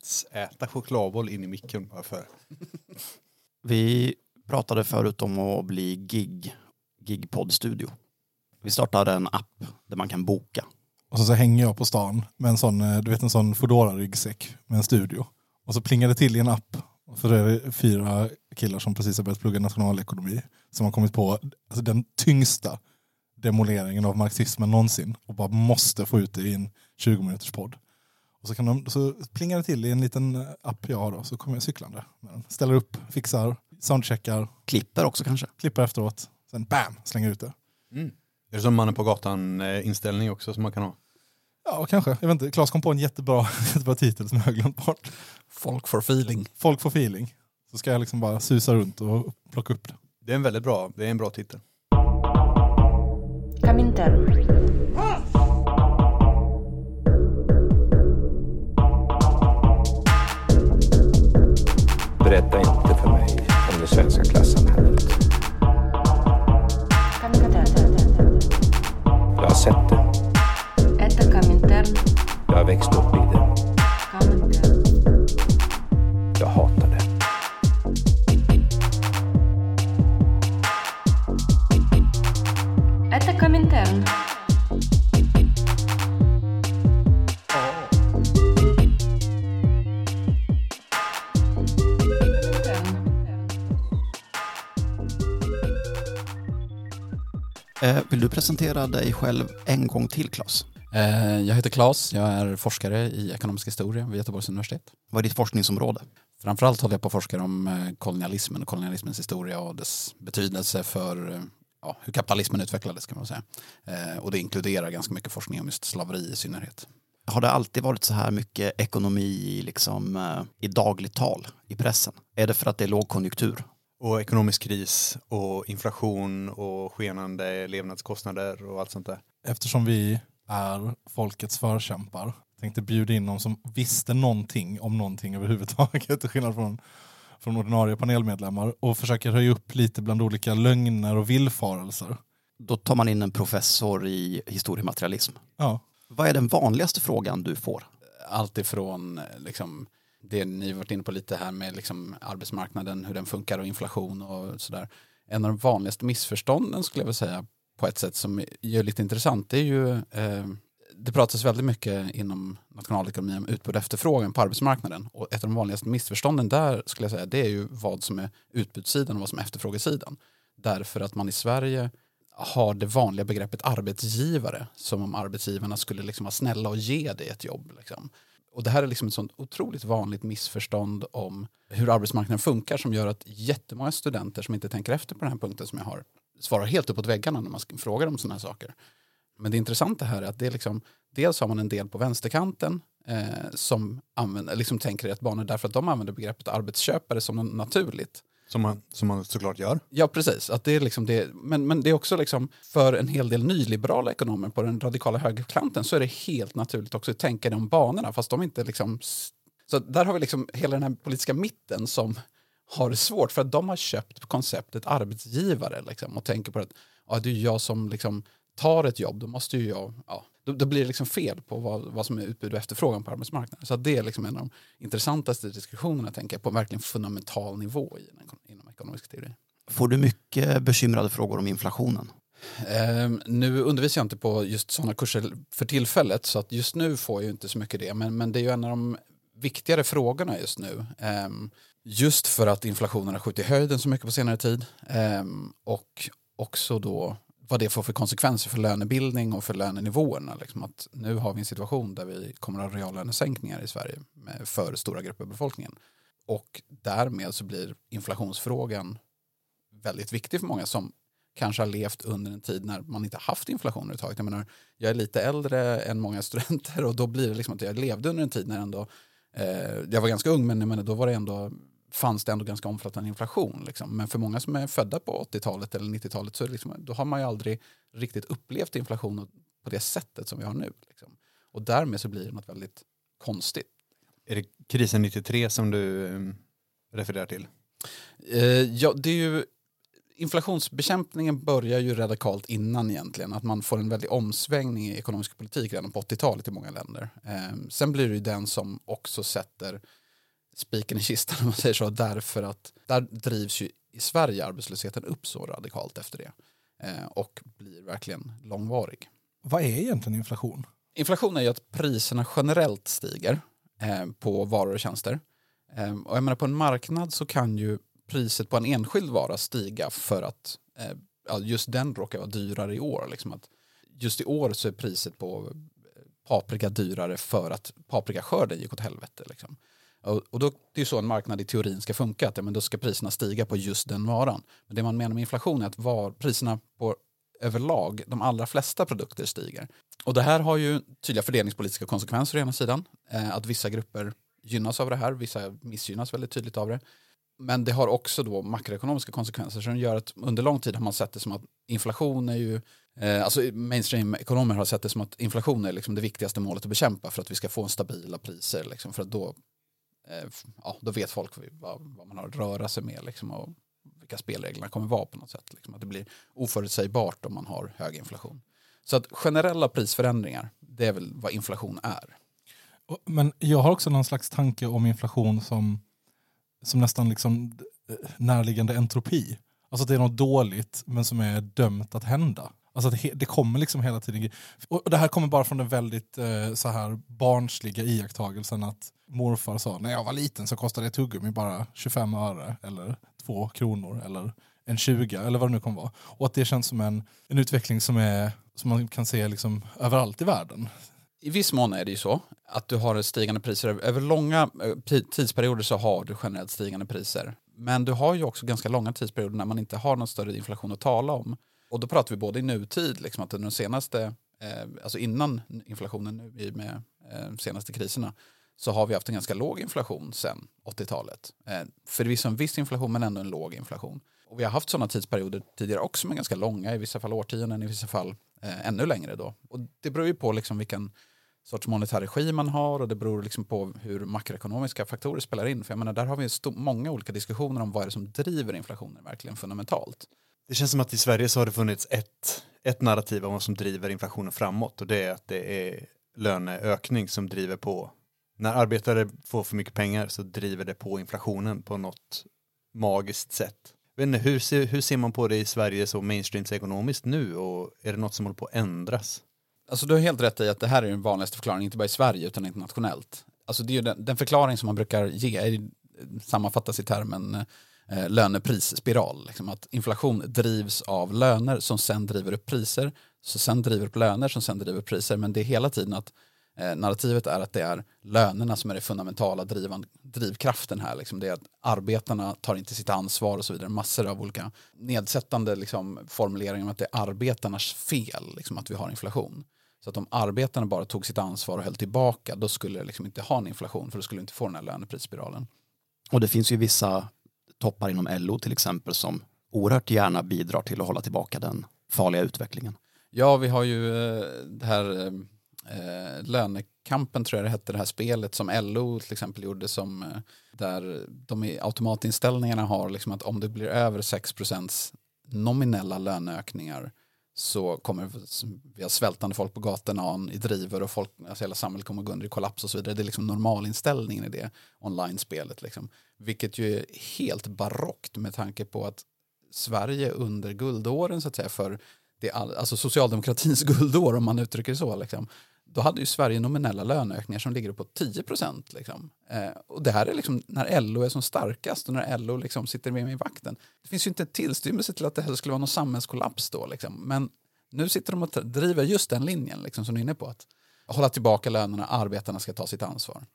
hetsäta chokladboll in i micken. Varför? Vi pratade förut om att bli gig, gigpoddstudio. Vi startade en app där man kan boka. Och så, så hänger jag på stan med en sån, eh, du vet en sån foodora ryggsäck med en studio. Och så plingar det till i en app. För det är fyra killar som precis har börjat plugga nationalekonomi. Som har kommit på alltså, den tyngsta demoleringen av marxismen någonsin. Och bara måste få ut det i en 20 minuters podd. Och så, kan de, så plingar det till i en liten eh, app jag har då, så kommer jag cyklande. Ställer upp, fixar, soundcheckar, Klipper också kanske. klipper efteråt. Sen bam, slänger ut det. Är det som mannen på gatan eh, inställning också som man kan ha? Ja, kanske. Jag vet inte. Claes kom på en jättebra, jättebra titel som jag har glömt bort. Folk for feeling. Folk får feeling. Så ska jag liksom bara susa runt och plocka upp det. Det är en väldigt bra, det är en bra titel. Comintern. Berätta inte för mig om det svenska klassamhället. Comintern. Jag har sett det. Это Коминтерн. Jag har växt upp i det. Коминтерн. Jag hatar det. Это Коминтерн. Vill du presentera dig själv en gång till Claes? Eh, Jag heter Claes, jag är forskare i ekonomisk historia vid Göteborgs universitet. Vad är ditt forskningsområde? Framförallt håller jag på och forskar om eh, kolonialismen och kolonialismens historia och dess betydelse för eh, ja, hur kapitalismen utvecklades kan man säga. Eh, Och det inkluderar ganska mycket forskning om just slaveri i synnerhet. Har det alltid varit så här mycket ekonomi i, liksom, eh, i dagligt tal i pressen? Är det för att det är lågkonjunktur? Och ekonomisk kris och inflation och skenande levnadskostnader och allt sånt där. Eftersom vi är folkets förkämpar tänkte bjuda in någon som visste någonting om någonting överhuvudtaget till skillnad från, från ordinarie panelmedlemmar och försöker höja upp lite bland olika lögner och villfarelser. Då tar man in en professor i historiematerialism. Ja, Vad är den vanligaste frågan du får? Allt ifrån eh, liksom, det ni varit inne på lite här med liksom, arbetsmarknaden, hur den funkar och inflation och sådär. En av de vanligaste missförstånden skulle jag vilja säga på ett sätt som är lite intressant, det är ju eh, det pratas väldigt mycket inom nationalekonomi om utbud och efterfrågan på arbetsmarknaden. Och ett av de vanligaste missförstånden där skulle jag säga, det är ju vad som är utbudssidan och vad som är efterfrågesidan. Därför att man i Sverige har det vanliga begreppet arbetsgivare som om arbetsgivarna skulle liksom vara snälla och ge dig ett jobb. Liksom. Och det här är liksom ett sånt otroligt vanligt missförstånd om hur arbetsmarknaden funkar som gör att jättemånga studenter som inte tänker efter på den här punkten som jag har svarar helt uppåt väggarna när man frågar om sådana här saker. Men det intressanta här är att det är liksom, dels har man en del på vänsterkanten eh, som använder, liksom tänker i rätt banor därför att de använder begreppet arbetsköpare som något naturligt. Som man, som man såklart gör. Ja, precis. Att det är liksom det, men, men det är också liksom för en hel del nyliberala ekonomer på den radikala högerkanten så är det helt naturligt också att tänka i de banorna, fast de inte liksom... Så där har vi liksom hela den här politiska mitten som har det svårt för att de har köpt konceptet arbetsgivare liksom, och tänker på att ja, det är jag som liksom tar ett jobb, då måste ju jag... Ja, då, då blir det liksom fel på vad, vad som är utbud och efterfrågan på arbetsmarknaden. Så det är liksom en av de intressantaste diskussionerna tänker jag, på verkligen fundamental nivå i den, inom ekonomisk teori. Får du mycket bekymrade frågor om inflationen? Ehm, nu undervisar jag inte på just sådana kurser för tillfället så att just nu får jag inte så mycket det. Men, men det är ju en av de viktigare frågorna just nu. Ehm, just för att inflationen har skjutit i höjden så mycket på senare tid. Ehm, och också då vad det får för konsekvenser för lönebildning och för lönenivåerna. Liksom att nu har vi en situation där vi kommer att ha reallönesänkningar i Sverige för stora grupper av befolkningen. Och därmed så blir inflationsfrågan väldigt viktig för många som kanske har levt under en tid när man inte haft inflation överhuvudtaget. Jag menar, jag är lite äldre än många studenter och då blir det liksom att jag levde under en tid när ändå, eh, jag var ganska ung men jag menar, då var det ändå, fanns det ändå ganska omfattande inflation. Liksom. Men för många som är födda på 80-talet eller 90-talet så liksom, då har man ju aldrig riktigt upplevt inflation på det sättet som vi har nu. Liksom. Och därmed så blir det något väldigt konstigt. Är det krisen 93 som du eh, refererar till? Eh, ja, det är ju inflationsbekämpningen börjar ju radikalt innan egentligen. Att man får en väldig omsvängning i ekonomisk politik redan på 80-talet i många länder. Eh, sen blir det ju den som också sätter spiken i kistan om man säger så. Därför att där drivs ju i Sverige arbetslösheten upp så radikalt efter det. Eh, och blir verkligen långvarig. Vad är egentligen inflation? Inflation är ju att priserna generellt stiger eh, på varor och tjänster. Eh, och jag menar på en marknad så kan ju priset på en enskild vara stiga för att just den råkar vara dyrare i år. Liksom att just i år så är priset på paprika dyrare för att paprikaskörden gick åt helvete. Liksom. Och, då, det är ju så en marknad i teorin ska funka, att ja, men då ska priserna stiga på just den varan. Men det man menar med inflation är att var, priserna på överlag, de allra flesta produkter stiger. Och det här har ju tydliga fördelningspolitiska konsekvenser å ena sidan. Eh, att vissa grupper gynnas av det här, vissa missgynnas väldigt tydligt av det. Men det har också då makroekonomiska konsekvenser som gör att under lång tid har man sett det som att inflation är ju eh, Alltså mainstream-ekonomer har sett det som att inflation är liksom det viktigaste målet att bekämpa för att vi ska få stabila priser. Liksom, för att då, Eh, ja, då vet folk vad, vad man har att röra sig med liksom, och vilka spelreglerna kommer vara på något sätt. Liksom, att det blir oförutsägbart om man har hög inflation. Så att generella prisförändringar, det är väl vad inflation är. Men jag har också någon slags tanke om inflation som, som nästan liksom eh, närliggande entropi. Alltså att det är något dåligt men som är dömt att hända. Alltså att det, det kommer liksom hela tiden. Och det här kommer bara från den väldigt eh, så här barnsliga iakttagelsen att morfar sa när jag var liten så kostade ett tuggummi bara 25 öre eller 2 kronor eller en 20 eller vad det nu kommer vara. Och att det känns som en, en utveckling som, är, som man kan se liksom överallt i världen. I viss mån är det ju så att du har stigande priser. Över långa eh, tidsperioder så har du generellt stigande priser. Men du har ju också ganska långa tidsperioder när man inte har någon större inflation att tala om. Och då pratar vi både i nutid, liksom att under senaste, eh, alltså innan inflationen nu med eh, senaste kriserna, så har vi haft en ganska låg inflation sedan 80-talet. Eh, förvisso en viss inflation men ändå en låg inflation. Och vi har haft sådana tidsperioder tidigare också men ganska långa, i vissa fall årtionden, i vissa fall eh, ännu längre då. Och det beror ju på liksom vilken sorts monetär regim man har och det beror liksom på hur makroekonomiska faktorer spelar in. För jag menar, där har vi många olika diskussioner om vad är det som driver inflationen verkligen fundamentalt. Det känns som att i Sverige så har det funnits ett, ett narrativ om vad som driver inflationen framåt och det är att det är löneökning som driver på. När arbetare får för mycket pengar så driver det på inflationen på något magiskt sätt. Inte, hur, ser, hur ser man på det i Sverige så mainstreams ekonomiskt nu och är det något som håller på att ändras? Alltså du har helt rätt i att det här är den vanligaste förklaringen, inte bara i Sverige utan internationellt. Alltså det är den, den, förklaring som man brukar ge sammanfattas i termen eh, eh, löneprisspiral. Liksom att inflation drivs av löner som sen driver upp priser, så sen driver upp löner som sen driver upp priser. Men det är hela tiden att eh, narrativet är att det är lönerna som är det fundamentala drivan, drivkraften här. Liksom. Det är att arbetarna tar inte sitt ansvar och så vidare. Massor av olika nedsättande liksom, formuleringar om att det är arbetarnas fel liksom, att vi har inflation. Så att om arbetarna bara tog sitt ansvar och höll tillbaka då skulle det liksom inte ha en inflation för då skulle vi inte få den här löneprisspiralen. Och det finns ju vissa toppar inom LO till exempel som oerhört gärna bidrar till att hålla tillbaka den farliga utvecklingen. Ja, vi har ju eh, det här eh, eh, lönekampen tror jag det hette, det här spelet som LO till exempel gjorde som eh, där de i automatinställningarna har liksom att om det blir över 6 nominella löneökningar så kommer vi ha svältande folk på gatorna i driver och folk, alltså hela samhället kommer gå under i kollaps och så vidare. Det är liksom normalinställningen i det online-spelet. Liksom. Vilket ju är helt barockt med tanke på att Sverige under guldåren så att säga för det, alltså socialdemokratins guldår om man uttrycker det så. Liksom, då hade ju Sverige nominella löneökningar som ligger på 10 procent. Liksom. Eh, och det här är liksom när LO är som starkast och när LO liksom sitter med i vakten. Det finns ju inte en tillstymmelse till att det här skulle vara någon samhällskollaps då. Liksom. Men nu sitter de och driver just den linjen liksom, som du är inne på. Att hålla tillbaka lönerna, arbetarna ska ta sitt ansvar.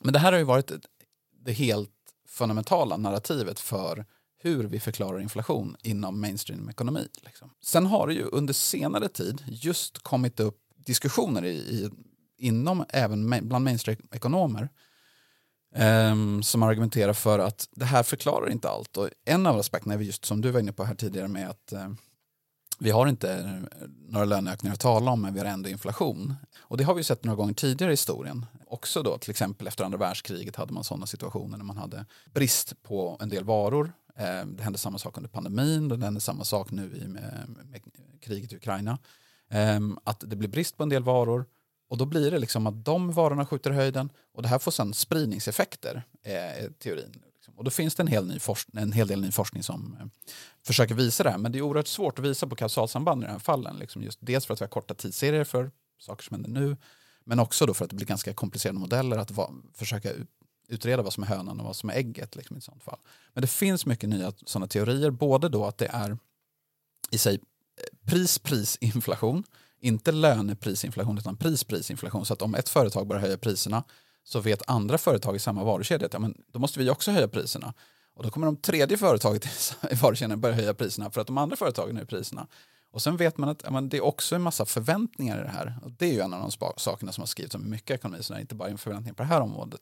Men det här har ju varit det helt fundamentala narrativet för hur vi förklarar inflation inom mainstream-ekonomi. Liksom. Sen har det ju under senare tid just kommit upp diskussioner i, i, inom även bland mainstream-ekonomer um, ehm, som argumenterar för att det här förklarar inte allt. Och en av aspekterna är just som du var inne på här tidigare med att uh, vi har inte eh, några löneökningar att tala om men vi har ändå inflation. Och det har vi sett några gånger tidigare i historien. Också då till exempel efter andra världskriget hade man sådana situationer när man hade brist på en del varor eh, det hände samma sak under pandemin, det hände samma sak nu i med, med kriget i Ukraina. Ehm, att det blir brist på en del varor och då blir det liksom att de varorna skjuter i höjden och det här får sedan spridningseffekter, eh, är teorin. Liksom. Och då finns det en hel, ny forskning, en hel del ny forskning som eh, försöker visa det här. Men det är oerhört svårt att visa på kausalsamband i de här fallen. Liksom just dels för att vi har korta tidsserier för saker som händer nu. Men också då för att det blir ganska komplicerade modeller att va- försöka utreda vad som är hönan och vad som är ägget. Liksom, i sånt fall. Men det finns mycket nya sådana teorier. Både då att det är i sig eh, pris-prisinflation. Inte löneprisinflation utan pris-prisinflation. Så att om ett företag börjar höja priserna så vet andra företag i samma varukedja att ja, men då måste vi också höja priserna. Och då kommer de tredje företaget i varukedjan börja höja priserna för att de andra företagen höjer priserna. Och sen vet man att men det är också en massa förväntningar i det här. Och det är ju en av de sakerna som har skrivits om mycket ekonomi, så det är inte bara en förväntning på det här området,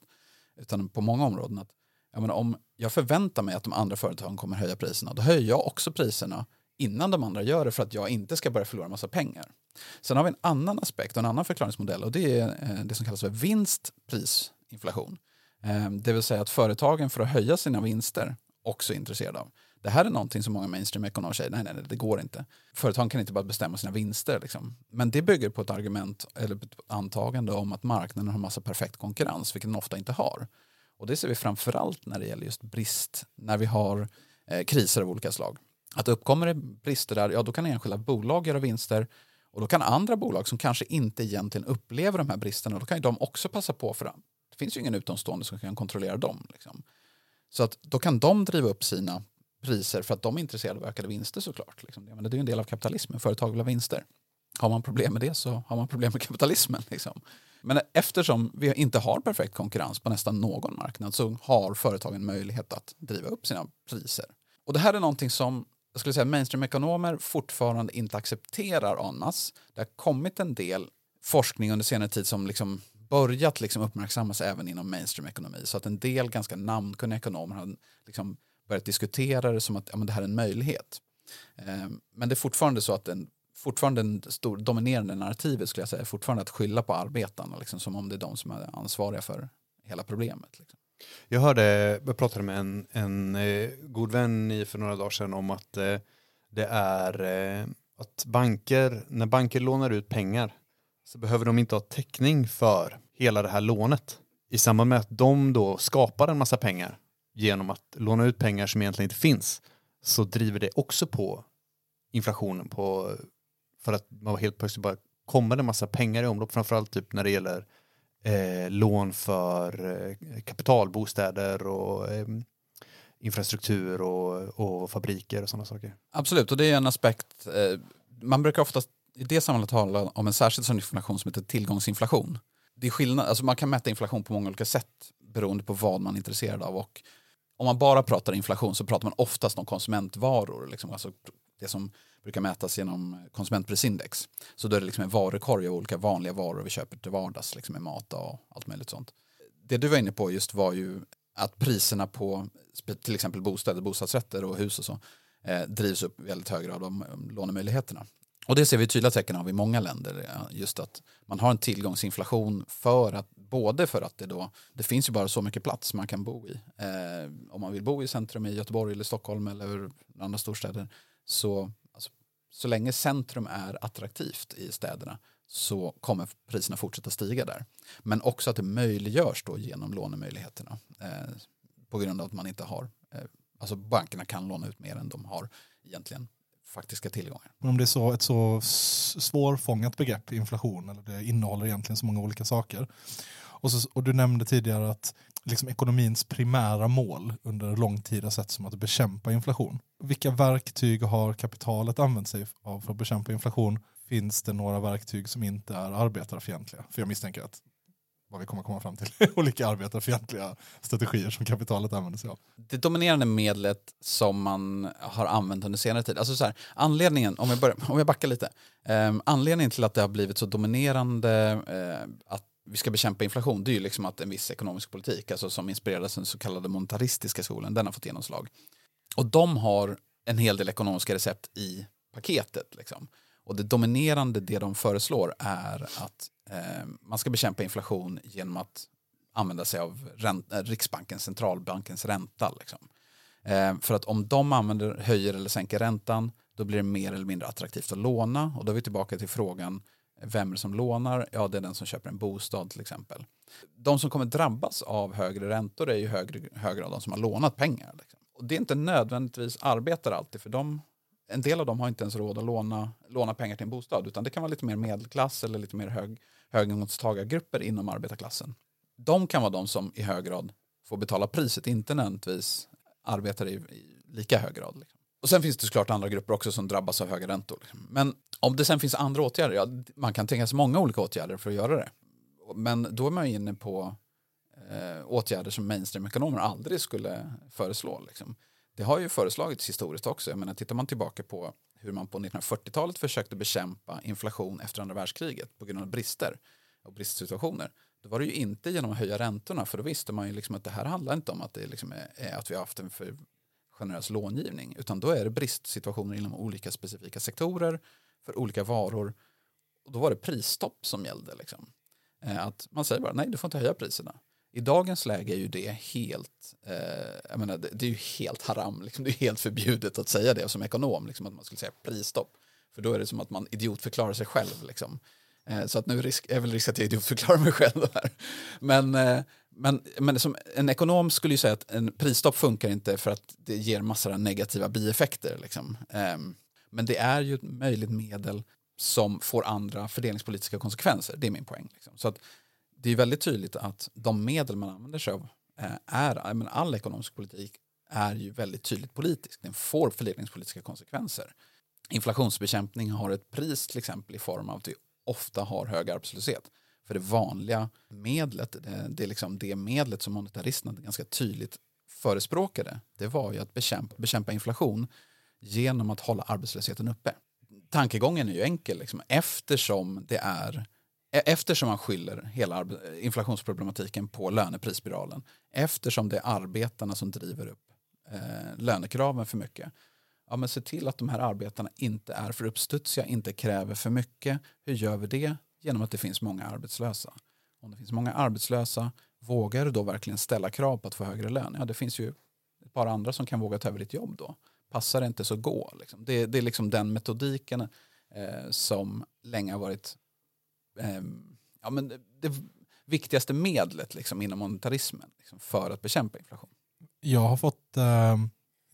utan på många områden. Att, jag men om jag förväntar mig att de andra företagen kommer höja priserna, då höjer jag också priserna innan de andra gör det för att jag inte ska börja förlora massa pengar. Sen har vi en annan aspekt och en annan förklaringsmodell och det är eh, det som kallas för vinstprisinflation. Ehm, det vill säga att företagen för att höja sina vinster också är intresserade av. Det här är någonting som många mainstream-ekonomer säger, nej, nej, nej, det går inte. Företagen kan inte bara bestämma sina vinster. Liksom. Men det bygger på ett argument eller ett antagande om att marknaden har massa perfekt konkurrens, vilket den ofta inte har. Och det ser vi framförallt när det gäller just brist, när vi har eh, kriser av olika slag. Att uppkommer det brister där, ja då kan enskilda bolag göra vinster och då kan andra bolag som kanske inte egentligen upplever de här bristerna, då kan ju de också passa på för det. Det finns ju ingen utomstående som kan kontrollera dem. Liksom. Så att då kan de driva upp sina priser för att de är intresserade av ökade vinster såklart. Liksom. Men det är ju en del av kapitalismen, företag vill ha vinster. Har man problem med det så har man problem med kapitalismen. Liksom. Men eftersom vi inte har perfekt konkurrens på nästan någon marknad så har företagen möjlighet att driva upp sina priser. Och det här är någonting som jag skulle säga mainstream-ekonomer fortfarande inte accepterar en masse. Det har kommit en del forskning under senare tid som liksom börjat liksom uppmärksammas även inom mainstream-ekonomi. Så att en del ganska namnkunniga ekonomer har liksom börjat diskutera det som att ja, men det här är en möjlighet. Eh, Men det är fortfarande så att den, fortfarande en stor dominerande narrativet skulle jag säga är fortfarande att skylla på arbetarna liksom, som om det är de som är ansvariga för hela problemet. Liksom. Jag hörde, jag pratade med en, en eh, god vän i för några dagar sedan om att eh, det är eh, att banker, när banker lånar ut pengar så behöver de inte ha täckning för hela det här lånet. I samband med att de då skapar en massa pengar genom att låna ut pengar som egentligen inte finns så driver det också på inflationen på för att man helt plötsligt bara kommer en massa pengar i omlopp framförallt typ när det gäller eh, lån för eh, kapitalbostäder och eh, infrastruktur och, och fabriker och sådana saker. Absolut, och det är en aspekt. Eh, man brukar ofta i det sammanhanget tala om en särskild sån inflation som heter tillgångsinflation. Det är skillnad, alltså man kan mäta inflation på många olika sätt beroende på vad man är intresserad av. Och om man bara pratar inflation så pratar man oftast om konsumentvaror. Liksom, alltså det som brukar mätas genom konsumentprisindex. Så då är det liksom en varukorg av olika vanliga varor vi köper till vardags, liksom med mat och allt möjligt sånt. Det du var inne på just var ju att priserna på till exempel bostäder, bostadsrätter och hus och så eh, drivs upp väldigt hög grad av lånemöjligheterna. Och det ser vi tydliga tecken av i många länder. Eh, just att man har en tillgångsinflation för att både för att det då, det finns ju bara så mycket plats man kan bo i. Eh, om man vill bo i centrum i Göteborg eller Stockholm eller andra storstäder så, alltså, så länge centrum är attraktivt i städerna så kommer priserna fortsätta stiga där. Men också att det möjliggörs då genom lånemöjligheterna eh, på grund av att man inte har, eh, alltså bankerna kan låna ut mer än de har egentligen faktiska tillgångar. Men om det är så, ett så svårfångat begrepp, inflation, eller det innehåller egentligen så många olika saker. Och, så, och du nämnde tidigare att liksom ekonomins primära mål under lång tid har sett som att bekämpa inflation. Vilka verktyg har kapitalet använt sig av för att bekämpa inflation? Finns det några verktyg som inte är arbetarfientliga? För jag misstänker att vad vi kommer komma fram till olika arbetarfientliga strategier som kapitalet använder sig av. Det dominerande medlet som man har använt under senare tid, alltså så här, anledningen, om jag, börjar, om jag backar lite, eh, anledningen till att det har blivit så dominerande eh, att vi ska bekämpa inflation, det är ju liksom att en viss ekonomisk politik, alltså som inspirerades av den så kallade monetaristiska skolan, den har fått genomslag. Och de har en hel del ekonomiska recept i paketet. Liksom. Och det dominerande det de föreslår är att Eh, man ska bekämpa inflation genom att använda sig av eh, Riksbankens, centralbankens ränta. Liksom. Eh, för att om de använder, höjer eller sänker räntan då blir det mer eller mindre attraktivt att låna och då är vi tillbaka till frågan vem är det som lånar? Ja, det är den som köper en bostad till exempel. De som kommer drabbas av högre räntor är ju högre, högre av de som har lånat pengar. Liksom. Och det är inte nödvändigtvis arbetare alltid, för de, en del av dem har inte ens råd att låna, låna pengar till en bostad, utan det kan vara lite mer medelklass eller lite mer hög, höginkomsttagargrupper inom arbetarklassen. De kan vara de som i hög grad får betala priset, inte nödvändigtvis arbetare i, i lika hög grad. Liksom. Och sen finns det såklart andra grupper också som drabbas av höga räntor. liksom. Men om det sen finns andra åtgärder, ja, man kan tänka sig många olika åtgärder för att göra det. Men då är man ju inne på eh, åtgärder som mainstream-ekonomer aldrig skulle föreslå. Liksom. Det har ju föreslagits historiskt också. Jag menar, tittar man tillbaka på hur man på 1940-talet försökte bekämpa inflation efter andra världskriget på grund av brister och bristsituationer. Då var det ju inte genom att höja räntorna för då visste man ju liksom att det här handlar inte om att, det liksom är, att vi har haft en för generös långivning utan då är det bristsituationer inom olika specifika sektorer för olika varor och då var det prisstopp som gällde. Liksom. Eh, att man säger bara nej, du får inte höja priserna. I dagens läge är ju det helt, eh, jag menar, det, det är ju helt haram, liksom, det är helt förbjudet att säga det som ekonom, liksom, att man skulle säga prisstopp. För då är det som att man idiotförklarar sig själv. Liksom. Eh, så att nu risk, är väl risk att jag idiotförklarar mig själv här. Men, eh, men, men som en ekonom skulle ju säga att en prisstopp funkar inte för att det ger massor av negativa bieffekter. Liksom. Eh, Men det är ju ett möjligt medel som får andra fördelningspolitiska konsekvenser. Det är min poäng. Liksom. Så att det är väldigt tydligt att de medel man använder sig av eh, är, men all ekonomisk politik är ju väldigt tydligt politisk. Den får fördelningspolitiska konsekvenser. Inflationsbekämpning har ett pris till exempel i form av att vi ofta har hög arbetslöshet. För det vanliga medlet, det, är liksom det medlet som monetaristerna ganska tydligt förespråkade, det var ju att bekämpa, bekämpa inflation genom att hålla arbetslösheten uppe. Tankegången är ju enkel, liksom, eftersom det är E, eftersom man skyller hela inflationsproblematiken på löneprisspiralen, eftersom det är arbetarna som driver upp eh, lönekraven för mycket, ja, men se till att de här arbetarna inte är för uppstudsiga, inte kräver för mycket. Hur gör vi det? Genom att det finns många arbetslösa. Om det finns många arbetslösa, vågar du då verkligen ställa krav på att få högre lön? Ja, det finns ju ett par andra som kan våga ta över ditt jobb då. Passar det inte så gå. Liksom. Det, det är liksom den metodiken eh, som länge har varit eh, ja, men det, det viktigaste medlet liksom, inom monetarismen liksom, för att bekämpa inflation. Jag har fått eh,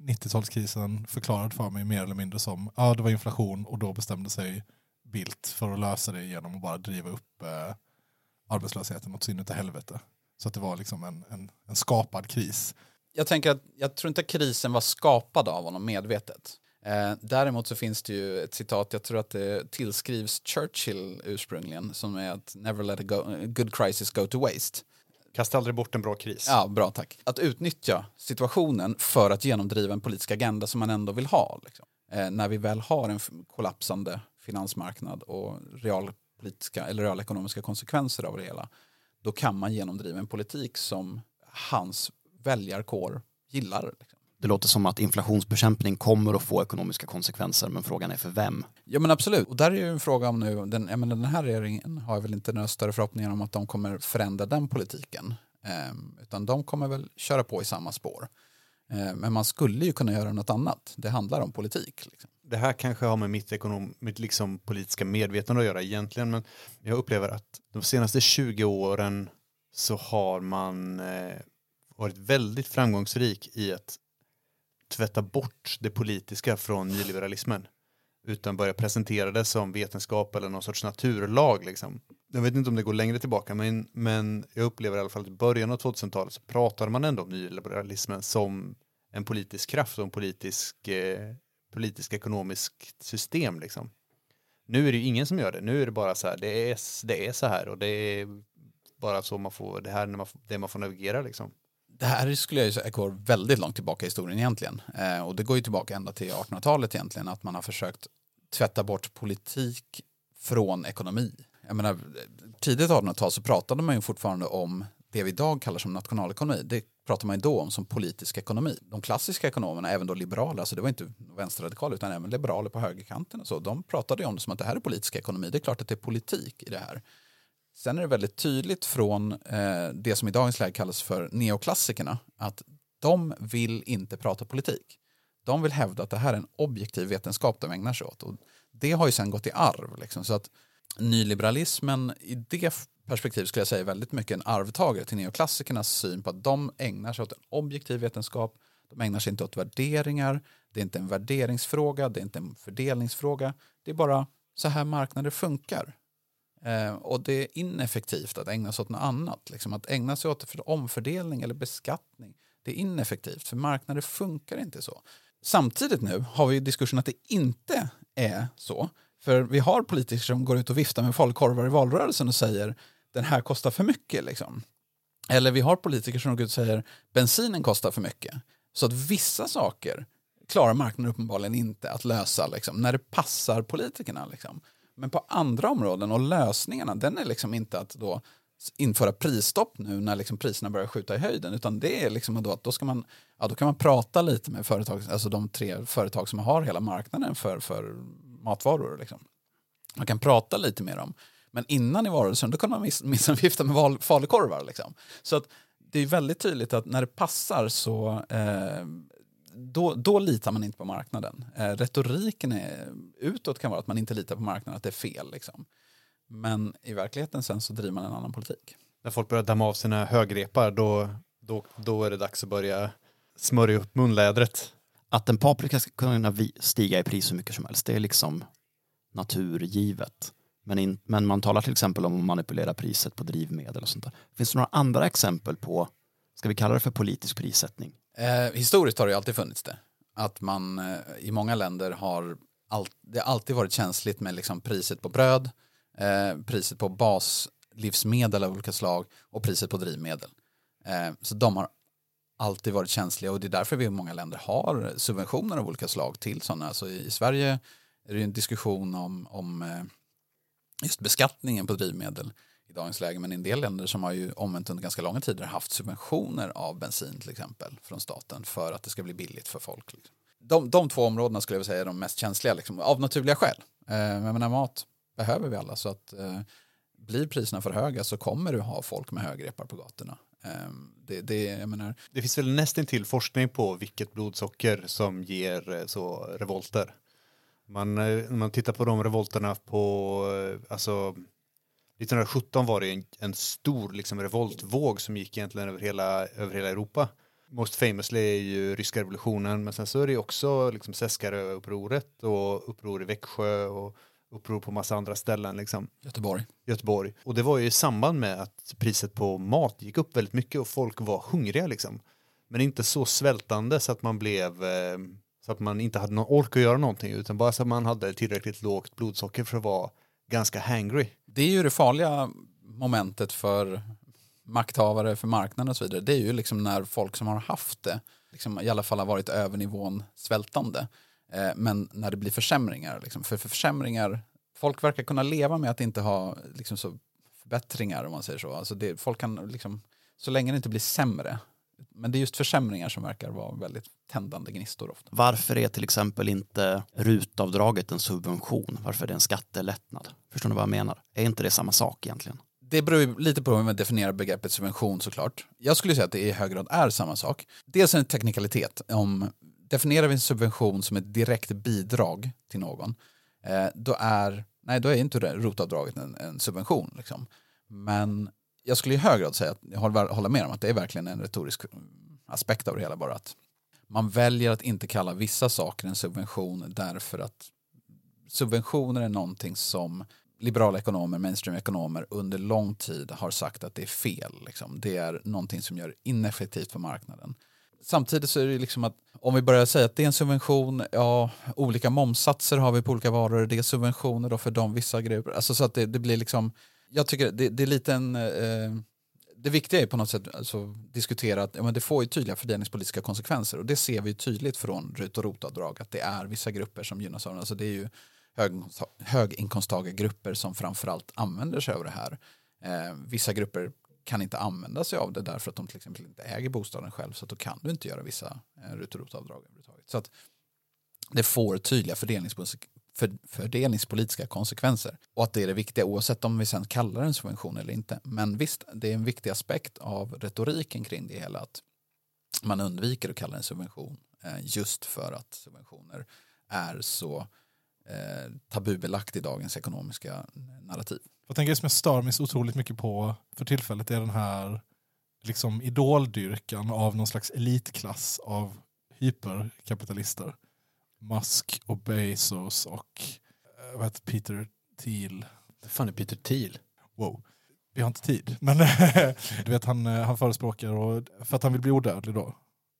90-talskrisen förklarad för mig mer eller mindre som ja det var inflation och då bestämde sig Bildt för att lösa det genom att bara driva upp eh, arbetslösheten åt sin helvete. Så att det var liksom en, en, en skapad kris. Jag tänker att jag tror inte krisen var skapad av honom medvetet. Eh, däremot så finns det ju ett citat, jag tror att det tillskrivs Churchill ursprungligen, som är att never let a, go, good crisis go to waste. Kasta aldrig bort en bra kris. Ja, bra tack. Att utnyttja situationen för att genomdriva en politisk agenda som man ändå vill ha. Liksom. Eh, när vi väl har en kollapsande finansmarknad och realpolitiska eller realekonomiska konsekvenser av det hela, då kan man genomdriva en politik som hans väljarkår gillar. Liksom. Det låter som att inflationsbekämpning kommer att få ekonomiska konsekvenser, men frågan är för vem? Ja men absolut, och där är ju en fråga om nu, den, jag menar, den här regeringen har väl inte några större förhoppningar om att de kommer förändra den politiken. Ehm, utan de kommer väl köra på i samma spår. Ehm, men man skulle ju kunna göra något annat, det handlar om politik. Liksom. Det här kanske har med mitt, ekonom, mitt liksom politiska medvetande att göra egentligen, men jag upplever att de senaste 20 åren så har man eh, varit väldigt framgångsrik i att tvätta bort det politiska från nyliberalismen utan börja presentera det som vetenskap eller någon sorts naturlag. Liksom. Jag vet inte om det går längre tillbaka, men, men jag upplever i alla fall att i början av 2000-talet så pratade man ändå om nyliberalismen som en politisk kraft och en politisk, eh, politisk ekonomiskt system. Liksom. Nu är det ju ingen som gör det. Nu är det bara så här, det är, det är så här och det är bara så man får, det här när man, det man får navigera liksom. Det här skulle jag säga går väldigt långt tillbaka i historien egentligen. Eh, och det går ju tillbaka ända till 1800-talet egentligen, att man har försökt tvätta bort politik från ekonomi. Jag menar, tidigt 1800-tal så pratade man ju fortfarande om det vi idag kallar som nationalekonomi. Det pratar man ju då om som politisk ekonomi. De klassiska ekonomerna, även då liberaler, alltså det var inte vänsterradikaler utan även liberaler på högerkanten och så, de pratade ju om det som att det här är politisk ekonomi. Det är klart att det är politik i det här. Sen är det väldigt tydligt från eh, det som i dagens läge kallas för neoklassikerna att de vill inte prata politik. De vill hävda att det här är en objektiv vetenskap de ägnar sig åt. Och det har ju sen gått i arv. Liksom. Så att nyliberalismen i det perspektivet skulle jag säga är väldigt mycket en arvtagare till neoklassikernas syn på att de ägnar sig åt en objektiv vetenskap. De ägnar sig inte åt värderingar. Det är inte en värderingsfråga, det är inte en fördelningsfråga. Det är bara så här marknader funkar. Eh, och det är ineffektivt att ägna sig åt något annat. Liksom att ägna sig åt omfördelning eller beskattning. Det är ineffektivt, för marknader funkar inte så. Samtidigt nu har vi diskussion att det inte är så. För vi har politiker som går ut och viftar med falukorvar i valrörelsen och säger den här kostar för mycket. Liksom. Eller vi har politiker som går ut och säger bensinen kostar för mycket. Så att vissa saker klarar marknaden uppenbarligen inte att lösa liksom, när det passar politikerna. Liksom. Men på andra områden och lösningarna, den är liksom inte att då införa prisstopp nu när liksom priserna börjar skjuta i höjden utan det är liksom då att då, ska man, ja, då kan man prata lite med företag, alltså de tre företag som har hela marknaden för, för matvaror. Liksom. Man kan prata lite med dem. Men innan i varelsen då kan man miss, vifta med val, falukorvar. Liksom. Så att det är väldigt tydligt att när det passar så eh, då, då litar man inte på marknaden. Eh, retoriken är, utåt kan vara att man inte litar på marknaden, att det är fel. Liksom. Men i verkligheten sen så driver man en annan politik. När folk börjar damma av sina högrepar då, då, då är det dags att börja smörja upp munlädret. Att en paprika ska kunna stiga i pris så mycket som helst, det är liksom naturgivet. Men, in, men man talar till exempel om att manipulera priset på drivmedel och sånt där. Finns det några andra exempel på, ska vi kalla det för politisk prissättning? Eh, historiskt har det ju alltid funnits det. Att man eh, i många länder har all, det har alltid varit känsligt med liksom priset på bröd, eh, priset på baslivsmedel av olika slag och priset på drivmedel. Eh, så de har alltid varit känsliga och det är därför vi i många länder har subventioner av olika slag till sådana. Alltså i, i Sverige är det ju en diskussion om, om eh, just beskattningen på drivmedel i dagens läge. Men i en del länder som har ju omvänt under ganska långa tider haft subventioner av bensin till exempel från staten för att det ska bli billigt för folk. Liksom. De, de två områdena skulle jag vilja säga är de mest känsliga liksom, av naturliga skäl. Eh, men jag menar, mat behöver vi alla så att eh, blir priserna för höga så kommer du ha folk med högrepar på gatorna. Eh, det, det, jag menar, Det finns väl nästan till forskning på vilket blodsocker som ger eh, så revolter. Man, eh, när man tittar på de revolterna på, eh, alltså 1917 var det en, en stor liksom, revoltvåg som gick egentligen över hela, över hela Europa. Most famously är ju ryska revolutionen, men sen så är det också liksom Seskarö-upproret och uppror i Växjö och uppror på massa andra ställen. Liksom. Göteborg. Göteborg. Och det var ju i samband med att priset på mat gick upp väldigt mycket och folk var hungriga liksom. Men inte så svältande så att man blev eh, så att man inte hade någon ork att göra någonting utan bara så att man hade tillräckligt lågt blodsocker för att vara ganska hangry. Det är ju det farliga momentet för makthavare, för marknaden och så vidare. Det är ju liksom när folk som har haft det liksom i alla fall har varit över nivån svältande. Eh, men när det blir försämringar, liksom, för, för försämringar, folk verkar kunna leva med att inte ha liksom, så förbättringar om man säger så. Alltså det, folk kan liksom, så länge det inte blir sämre. Men det är just försämringar som verkar vara väldigt tändande gnistor ofta. Varför är till exempel inte rutavdraget en subvention? Varför är det en skattelättnad? Förstår ni vad jag menar? Är inte det samma sak egentligen? Det beror lite på hur man definierar begreppet subvention såklart. Jag skulle säga att det i hög grad är samma sak. Dels en teknikalitet. Om definierar vi en subvention som ett direkt bidrag till någon, eh, då är, nej, då är inte rotavdraget en, en subvention. Liksom. Men jag skulle i hög grad säga att jag håller, med om att det är verkligen en retorisk mm, aspekt av det hela bara att man väljer att inte kalla vissa saker en subvention därför att subventioner är någonting som liberala ekonomer, mainstream-ekonomer under lång tid har sagt att det är fel. Liksom. Det är någonting som gör det ineffektivt på marknaden. Samtidigt så är det liksom att om vi börjar säga att det är en subvention, ja, olika momsatser har vi på olika varor, det är subventioner då för de vissa grupper. Alltså så att det, det blir liksom, jag tycker det, det är lite en, eh, det viktiga är på något sätt alltså, diskutera att ja, men det får ju tydliga fördelningspolitiska konsekvenser och det ser vi tydligt från RUT och ROT-avdrag att det är vissa grupper som gynnas av det. Alltså det är ju hög, höginkomsttagargrupper som framförallt använder sig av det här. Eh, vissa grupper kan inte använda sig av det därför att de till exempel inte äger bostaden själv så att då kan du inte göra vissa eh, RUT och ROT-avdrag överhuvudtaget. Så att det får tydliga fördelningspolitiska, för, fördelningspolitiska konsekvenser och att det är det viktiga oavsett om vi sen kallar det en subvention eller inte. Men visst, det är en viktig aspekt av retoriken kring det hela att man undviker att kalla det en subvention eh, just för att subventioner är så eh, tabubelagt i dagens ekonomiska narrativ. Jag tänker det som jag stör mig så otroligt mycket på för tillfället är den här liksom idoldyrkan av någon slags elitklass av hyperkapitalister. Musk och Bezos och eh, vad heter Peter Thiel. Vad fan är Peter Thiel? Wow. Vi har inte tid. Men du vet han, eh, han förespråkar, och, för att han vill bli odödlig då,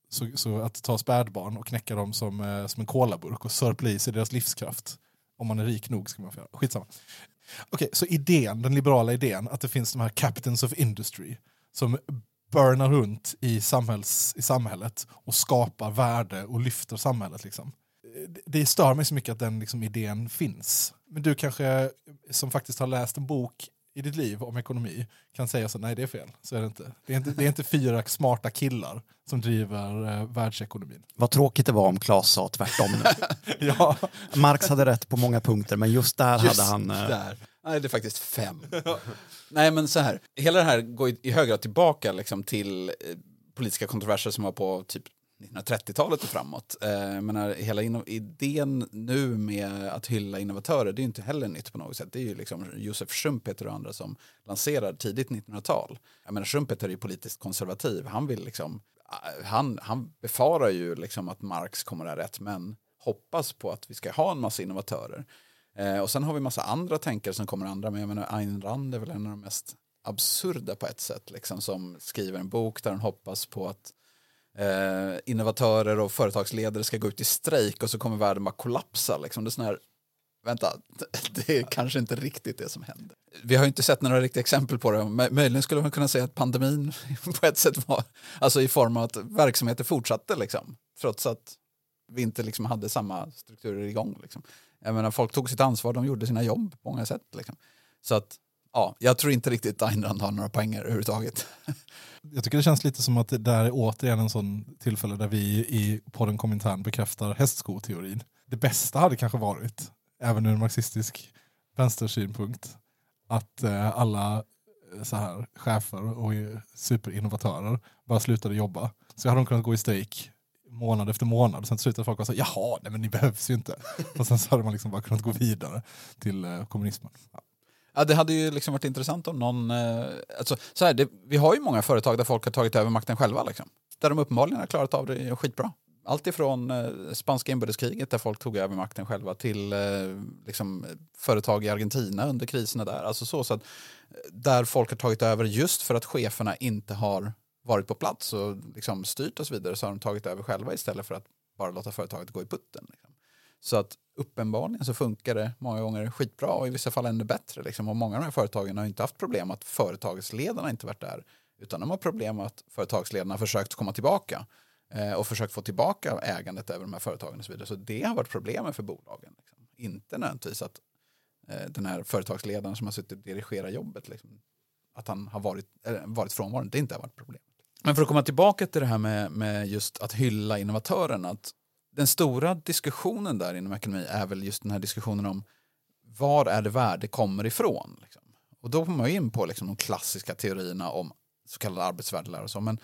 så, så att ta spädbarn och knäcka dem som, eh, som en kolaburk och sörpla i sig deras livskraft. Om man är rik nog ska man få göra. Skitsamma. Okej, så idén, den liberala idén att det finns de här captains of industry som burnar runt i, samhälls, i samhället och skapar värde och lyfter samhället. Liksom. Det- stör mig så mycket att den liksom, idén finns. Men du kanske, som faktiskt har läst en bok i ditt liv om ekonomi, kan säga så nej det är fel. Så är det inte. Det är inte, det är inte fyra smarta killar som driver eh, världsekonomin. Vad tråkigt det var om Claes sa tvärtom. Ja, Marx hade rätt på många punkter men just där Just hade han... eh, där. Nej, det är faktiskt fem. Nej, men så här. Hela det här går i- i hög grad tillbaka liksom, till eh, politiska kontroverser som var på typ 1930-talet och framåt. Eh, menar, hela idén nu med att hylla innovatörer, det är ju inte heller nytt på något sätt. Det är ju liksom Josef Schumpeter och andra som lanserar tidigt 1900-tal. Jag menar, Schumpeter är ju politiskt konservativ. Han vill liksom, eh, han, han befarar ju liksom att Marx kommer att ha rätt, men hoppas på att vi ska ha en massa innovatörer. Eh, och sen har vi massa andra tänkare som kommer andra, men jag menar Ayn Rand är väl en av de mest absurda på ett sätt, liksom, som skriver en bok där han hoppas på att eh, innovatörer och företagsledare ska gå ut i strejk och så kommer världen bara kollapsa. Liksom. Det är sån här, vänta, det är kanske inte riktigt det som händer. Vi har ju inte sett några riktiga exempel på det. Möjligen skulle man kunna säga att pandemin på ett sätt var, alltså i form av att verksamheter fortsatte, liksom, trots att vi inte liksom hade samma strukturer igång. Liksom. Jag menar, folk tog sitt ansvar, de gjorde sina jobb på många sätt. Liksom. Så att, ja, jag tror inte riktigt Ayn har några poänger överhuvudtaget. jag tycker det känns lite som att det där är återigen en sån tillfälle där vi i podden Komintern bekräftar hästskoteorin. Det bästa hade kanske varit, även ur en marxistisk vänstersynpunkt, att eh, alla eh, så här, chefer och superinnovatörer bara slutade jobba. Så hade de kunnat gå i strejk månad efter månad. Sen slutade folk var så jaha, nej men ni behövs ju inte. Och sen så hade man liksom bara kunnat gå vidare till eh, kommunismen. Ja. Ja, det hade ju liksom varit intressant om någon... Eh, alltså, så här, det, vi har ju många företag där folk har tagit över makten själva. Liksom, där de uppenbarligen har klarat av det skitbra. Allt ifrån eh, spanska inbördeskriget där folk tog över makten själva till eh, liksom, företag i Argentina under kriserna där. Alltså så, så att, eh, där folk har tagit över just för att cheferna inte har varit på plats och liksom, styrt och så vidare så har de tagit över själva istället för att bara låta företaget gå i putten. Liksom. Så att uppenbarligen så funkar det många gånger skitbra och i vissa fall ännu bättre. Liksom. Och många av de här företagen har inte haft problem att företagsledarna inte varit där. Utan de har problem med att företagsledarna försökt komma tillbaka. Eh, och försökt få tillbaka ägandet över de här företagen och så vidare. Så det har varit problemet för bolagen. Liksom. Inte nödvändigtvis att eh, den här företagsledaren som har suttit och dirigerat jobbet, liksom, att han har varit, eller, varit frånvarande. Det inte har varit problem. Men för att komma tillbaka till det här med, med just att hylla innovatören. Att den stora diskussionen där inom ekonomi är väl just den här diskussionen om var är det värde kommer ifrån. Liksom. Och då kommer man ju in på liksom, de klassiska teorierna om så kallade arbetsvärdelära och så. Men,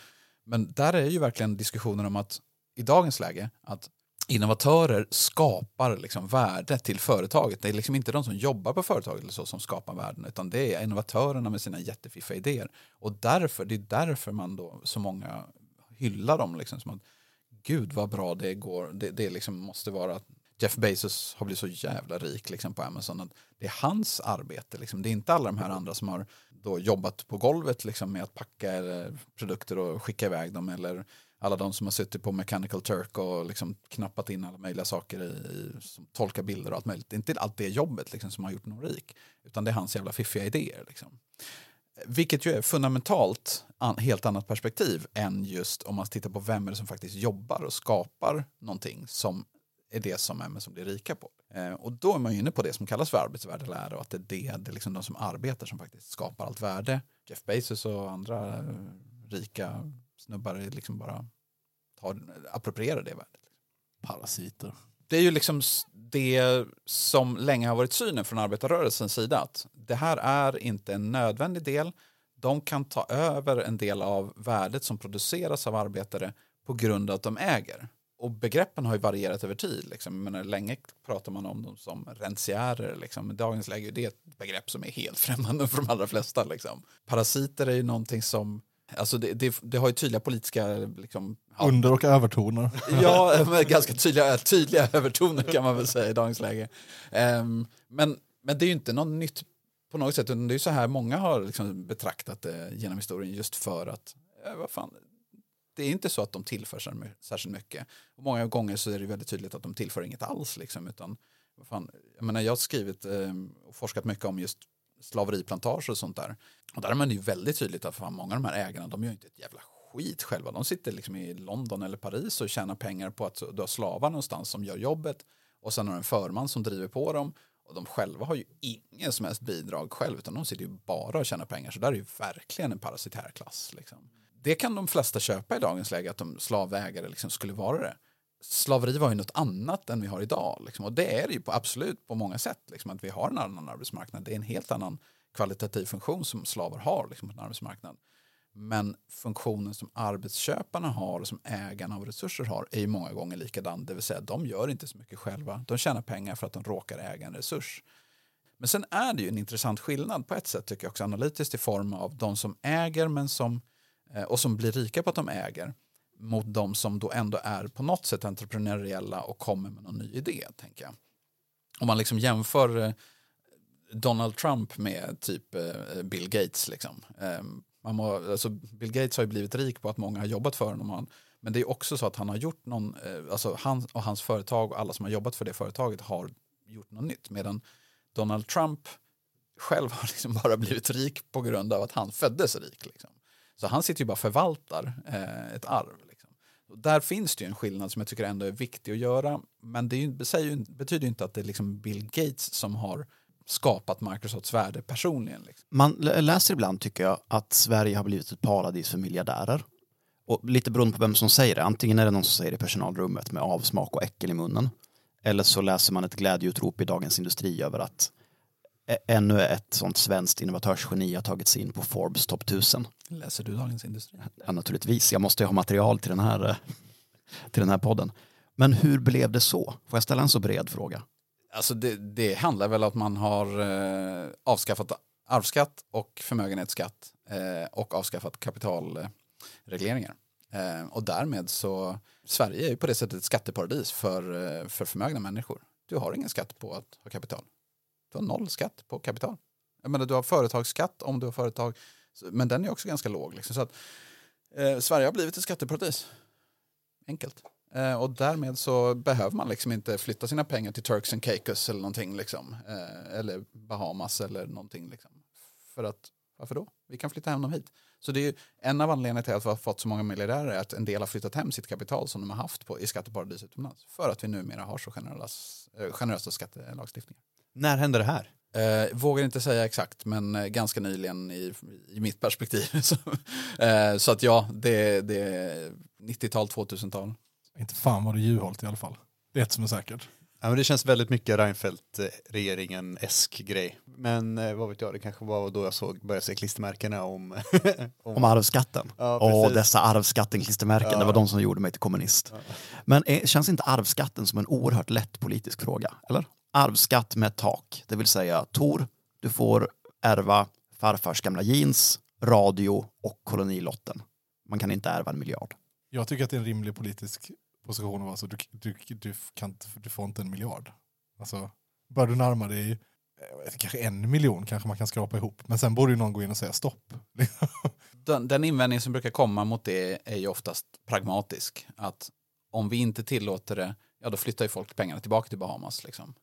men där är ju verkligen diskussionen om att i dagens läge att innovatörer skapar liksom värde till företaget. Det är liksom inte de som jobbar på företaget eller så som skapar värden utan det är innovatörerna med sina jättefiffiga idéer. Och därför, det är därför man då så många hyllar dem. Liksom, som att, Gud vad bra det går. Det, det liksom måste vara att Jeff Bezos har blivit så jävla rik liksom, på Amazon. Att det är hans arbete. Liksom. Det är inte alla de här andra som har då jobbat på golvet liksom, med att packa eh, produkter och skicka iväg dem. Eller alla de som har suttit på Mechanical Turk och liksom knappat in alla möjliga saker i, i som tolkar bilder och allt möjligt. Det är inte allt det jobbet liksom, som har gjort någon rik. Utan det är hans jävla fiffiga idéer. Liksom. Vilket ju är fundamentalt an, helt annat perspektiv än just om man tittar på vem är det som faktiskt jobbar och skapar någonting som är det som Amazon blir rika på. Eh, och då är man ju inne på det som kallas för arbetsvärdelära och att det är det, det är liksom de som arbetar som faktiskt skapar allt värde. Jeff Bezos och andra eh, rika snubbar liksom bara tar, approprierar det värdet. Parasiter. Det är ju liksom det som länge har varit synen från arbetarrörelsens sida. Att det här är inte en nödvändig del. De kan ta över en del av värdet som produceras av arbetare på grund av att de äger. Och begreppen har ju varierat över tid. Liksom. Menar, länge pratar man om dem som rentiärer. Liksom. I dagens läge är det ett begrepp som är helt främmande för de allra flesta. Liksom. Parasiter är ju någonting som Alltså det, det, det har ju tydliga politiska... Liksom, ja, Under och övertoner. Ja, ganska tydliga, tydliga övertoner kan man väl säga i dagens läge. Ehm, men, men det är ju inte något nytt på något sätt. Det är ju så här många har liksom betraktat det genom historien just för att, eh, vad fan, det är inte så att de tillför särskilt mycket. Och många gånger så är det väldigt tydligt att de tillför inget alls. Liksom, utan, vad fan, jag, menar, jag har skrivit eh, och forskat mycket om just slaveriplantager och sånt där. Och där är man ju väldigt tydligt att fan, många av de här ägarna de gör inte ett jävla skit själva. De sitter liksom i London eller Paris och tjänar pengar på att du har slavar någonstans som gör jobbet och sen har du en förman som driver på dem och de själva har ju ingen som helst bidrag själv utan de sitter ju bara och tjänar pengar så där är ju verkligen en parasitär klass. Liksom. Det kan de flesta köpa i dagens läge att de slavägare liksom skulle vara det. Slaveri var ju något annat än vi har idag liksom. och det är det ju på, absolut på många sätt liksom, att vi har en annan arbetsmarknad. Det är en helt annan kvalitativ funktion som slavar har liksom, på en arbetsmarknad. Men funktionen som arbetsköparna har och som ägarna av resurser har är ju många gånger likadan. Det vill säga de gör inte så mycket själva. De tjänar pengar för att de råkar äga en resurs. Men sen är det ju en intressant skillnad på ett sätt tycker jag också analytiskt i form av de som äger men som, eh, och som blir rika på att de äger mot de som då ändå är på något sätt entreprenöriella och kommer med någon ny idé. tänker jag. Om man liksom jämför eh, Donald Trump med typ eh, Bill Gates. Liksom. Ehm, man må, alltså Bill Gates har ju blivit rik på att många har jobbat för honom. Men det är också så att han har gjort någon, eh, alltså han och hans företag och alla som har jobbat för det företaget har gjort något nytt. Medan Donald Trump själv har liksom bara blivit rik på grund av att han föddes rik. Liksom. Så han sitter ju bara och förvaltar eh, ett arv. Och där finns det ju en skillnad som jag tycker ändå är viktig att göra. Men det, ju, det säger ju, betyder ju inte att det är liksom Bill Gates som har skapat Microsofts värde personligen. Liksom. Man läser ibland, tycker jag, att Sverige har blivit ett paradis för miljardärer. Och lite beroende på vem som säger det. Antingen är det någon som säger det i personalrummet med avsmak och äckel i munnen. Eller så läser man ett glädjeutrop i Dagens Industri över att ännu ett sånt svenskt innovatörsgeni har tagit sig in på Forbes topp 1000. Läser du Dagens Industri? Ja, naturligtvis, jag måste ju ha material till den, här, eh, till den här podden. Men hur blev det så? Får jag ställa en så bred fråga? Alltså det, det handlar väl om att man har eh, avskaffat arvsskatt och förmögenhetsskatt eh, och avskaffat kapitalregleringar. Eh, och därmed så, Sverige är ju på det sättet ett skatteparadis för, eh, för förmögna människor. Du har ingen skatt på att ha kapital. Du har noll skatt på kapital. Jag menar, du har företagsskatt om du har företag, men den är också ganska låg. Liksom. Så att, eh, Sverige har blivit ett skatteparadis. Enkelt. Eh, och därmed så behöver man liksom inte flytta sina pengar till Turks and Caicos eller någonting liksom. Eh, eller Bahamas eller någonting liksom. För att, varför då? Vi kan flytta hem dem hit. Så det är ju en av anledningarna till att vi har fått så många miljardärer är att en del har flyttat hem sitt kapital som de har haft på, i skatteparadis utomlands. För att vi numera har så generösa, eh, generösa skattelagstiftningar. När hände det här? Eh, vågar inte säga exakt, men eh, ganska nyligen i, i mitt perspektiv. så, eh, så att ja, det, det är 90-tal, 2000-tal. Inte fan var det Juholt i alla fall. Det är ett som är säkert. Ja, men det känns väldigt mycket Reinfeldt-regeringen-esk grej. Men eh, vad vet jag, det kanske var då jag såg, började se klistermärkena om... Om arvsskatten. Ja, Åh, dessa arvsskatten-klistermärken, Ja. det var de som gjorde mig till kommunist. Men är, känns inte arvsskatten som en oerhört lätt politisk fråga? Eller? Arvsskatt med tak, det vill säga Tor, du får ärva farfars gamla jeans, radio och kolonilotten. Man kan inte ärva en miljard. Jag tycker att det är en rimlig politisk position att vara så. Du, du, du, kan, du får inte en miljard. Alltså, bör du närma dig eh, kanske en miljon kanske man kan skrapa ihop. Men sen borde ju någon gå in och säga stopp. Den, den invändning som brukar komma mot det är ju oftast pragmatisk. Att om vi inte tillåter det, ja då flyttar ju folk pengarna tillbaka till Bahamas. Liksom,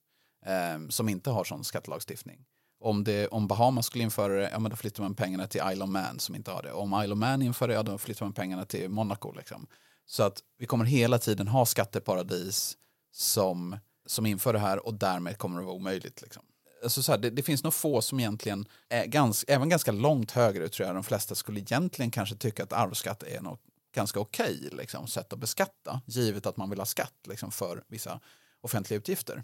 eh, som inte har sån skattelagstiftning. Om, det, om Bahamas skulle införa det, ja men då flyttar man pengarna till Isle of Man som inte har det. Om Isle of Man inför det, ja då flyttar man pengarna till Monaco. Liksom. Så att vi kommer hela tiden ha skatteparadis som, som inför det här och därmed kommer det vara omöjligt. Liksom. Alltså så här, det, det finns nog få som egentligen är ganska, även ganska långt högre tror jag de flesta skulle egentligen kanske tycka att arvsskatt är något ganska okej liksom, sätt att beskatta givet att man vill ha skatt liksom, för vissa offentliga utgifter.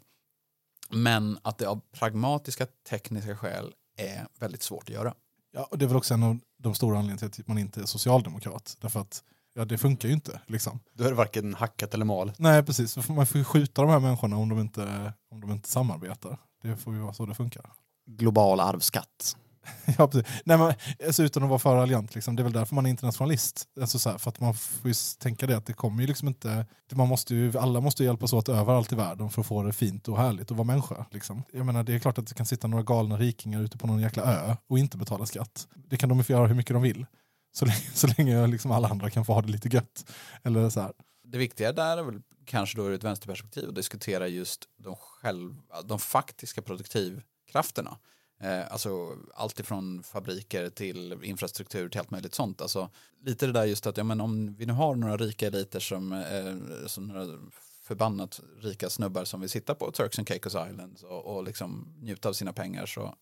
Men att det av pragmatiska tekniska skäl är väldigt svårt att göra. Ja, och det är väl också en av de stora anledningarna till att man inte är socialdemokrat. Därför att ja det funkar ju inte. Liksom. Är det varken hackat eller malet. Nej precis, man får ju skjuta de här människorna om de inte, om de inte samarbetar. Det får ju vara så det funkar. Global arvsskatt. Ja, precis. Nej, men, alltså, utan att vara för raljant, liksom, det är väl därför man är internationalist. Alltså, så här, för att man får ju tänka det att det kommer ju liksom inte, man måste ju, alla måste ju hjälpas åt överallt i världen för att få det fint och härligt att vara människa. Liksom. Jag menar, det är klart att det kan sitta några galna rikingar ute på någon jäkla ö och inte betala skatt. Det kan de ju få göra hur mycket de vill. Så länge, så länge liksom alla andra kan få ha det lite gött. Eller så här. Det viktiga där är väl kanske då ur ett vänsterperspektiv att diskutera just de, själv, de faktiska produktivkrafterna. Eh, alltså allt ifrån fabriker till infrastruktur till allt möjligt sånt. Alltså, lite det där just att ja, men om vi nu har några rika eliter som, eh, som några förbannat rika snubbar som vill sitta på Turks and Caicos Islands och, och liksom njuta av sina pengar så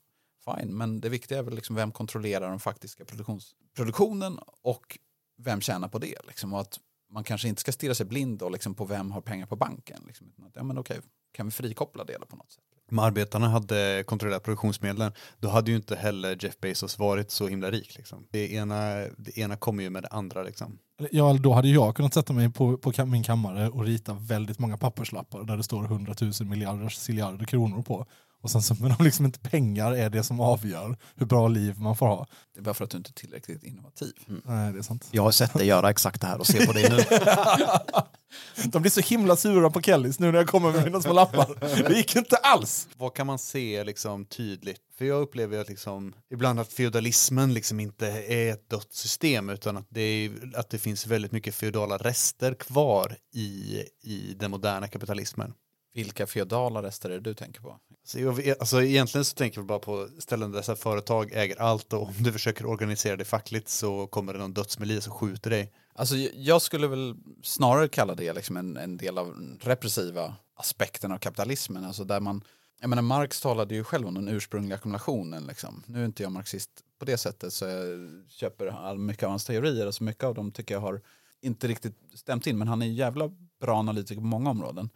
fine. Men det viktiga är väl liksom vem kontrollerar den faktiska produktions, produktionen och vem tjänar på det. Liksom, och att man kanske inte ska stirra sig blind då, liksom, på vem har pengar på banken. Liksom, att, ja, men okej, kan vi frikoppla det på något sätt? Om arbetarna hade kontrollerat produktionsmedlen, då hade ju inte heller Jeff Bezos varit så himla rik. Liksom. Det, ena, det ena kommer ju med det andra. Liksom. Ja, då hade jag kunnat sätta mig på, på min kammare och rita väldigt många papperslappar där det står 100 000 miljarder, miljarder kronor på. Och sen så, men om liksom inte pengar är det som avgör hur bra liv man får ha. Det är bara för att du inte är tillräckligt innovativ. Nej, det är sant. Jag har sett dig göra exakt det här och se på dig nu. De blir så himla sura på Kellys nu när jag kommer med mina små lappar. Det gick inte alls! Vad kan man se liksom, tydligt? För jag upplever att liksom, ibland att feodalismen liksom inte är ett dött system utan att det, är, att det finns väldigt mycket feodala rester kvar i, i den moderna kapitalismen. Vilka feodala rester är det du tänker på? Så jag, vet- alltså egentligen så tänker jag bara på ställen där dessa företag äger allt och om du försöker organisera det fackligt så kommer det någon dödsmilis och skjuter dig. Alltså, jag skulle väl snarare kalla det liksom en, en del av den repressiva aspekten av kapitalismen. Alltså där man, jag menar Marx talade ju själv om den ursprungliga ackumulationen. Liksom. Nu är inte jag marxist på det sättet så jag köper all, mycket av hans teorier. Alltså mycket av dem tycker jag har inte riktigt stämt in men han är en jävla bra analytiker på många områden.